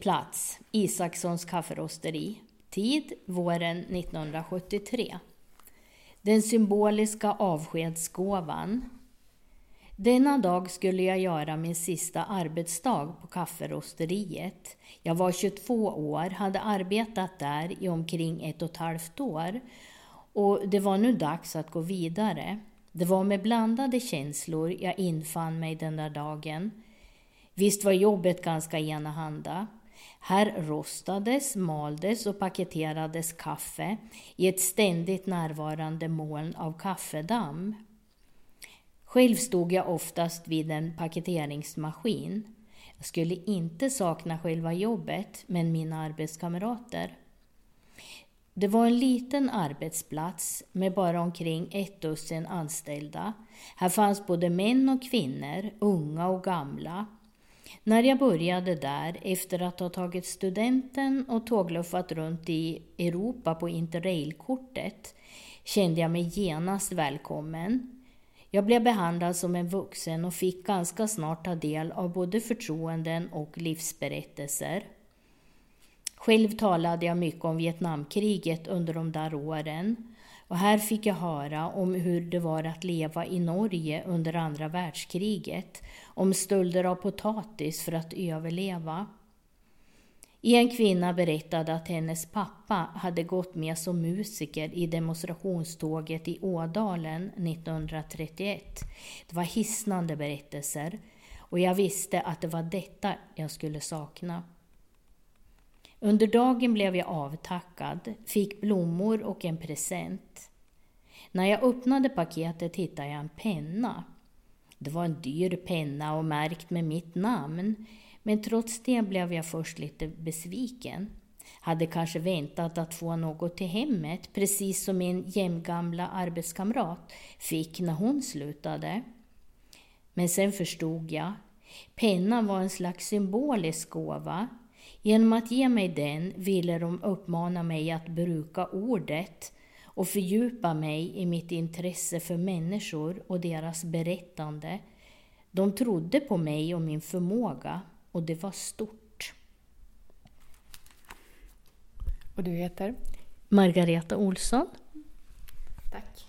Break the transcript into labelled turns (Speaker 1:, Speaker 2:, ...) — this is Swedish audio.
Speaker 1: Plats Isakssons kafferosteri. Tid våren 1973. Den symboliska avskedsgåvan. Denna dag skulle jag göra min sista arbetsdag på kafferosteriet. Jag var 22 år, hade arbetat där i omkring ett och ett halvt år och det var nu dags att gå vidare. Det var med blandade känslor jag infann mig den där dagen. Visst var jobbet ganska enahanda. Här rostades, maldes och paketerades kaffe i ett ständigt närvarande moln av kaffedamm. Själv stod jag oftast vid en paketeringsmaskin. Jag skulle inte sakna själva jobbet, men mina arbetskamrater. Det var en liten arbetsplats med bara omkring ett dussin anställda. Här fanns både män och kvinnor, unga och gamla. När jag började där, efter att ha tagit studenten och tågluffat runt i Europa på interrailkortet, kände jag mig genast välkommen. Jag blev behandlad som en vuxen och fick ganska snart ta del av både förtroenden och livsberättelser. Själv talade jag mycket om Vietnamkriget under de där åren. Och här fick jag höra om hur det var att leva i Norge under andra världskriget, om stölder av potatis för att överleva. En kvinna berättade att hennes pappa hade gått med som musiker i demonstrationståget i Ådalen 1931. Det var hisnande berättelser och jag visste att det var detta jag skulle sakna. Under dagen blev jag avtackad, fick blommor och en present. När jag öppnade paketet hittade jag en penna. Det var en dyr penna och märkt med mitt namn, men trots det blev jag först lite besviken. Hade kanske väntat att få något till hemmet, precis som min jämngamla arbetskamrat fick när hon slutade. Men sen förstod jag. Pennan var en slags symbolisk gåva Genom att ge mig den ville de uppmana mig att bruka ordet och fördjupa mig i mitt intresse för människor och deras berättande. De trodde på mig och min förmåga och det var stort.
Speaker 2: Och du heter?
Speaker 1: Margareta Olsson.
Speaker 2: Tack.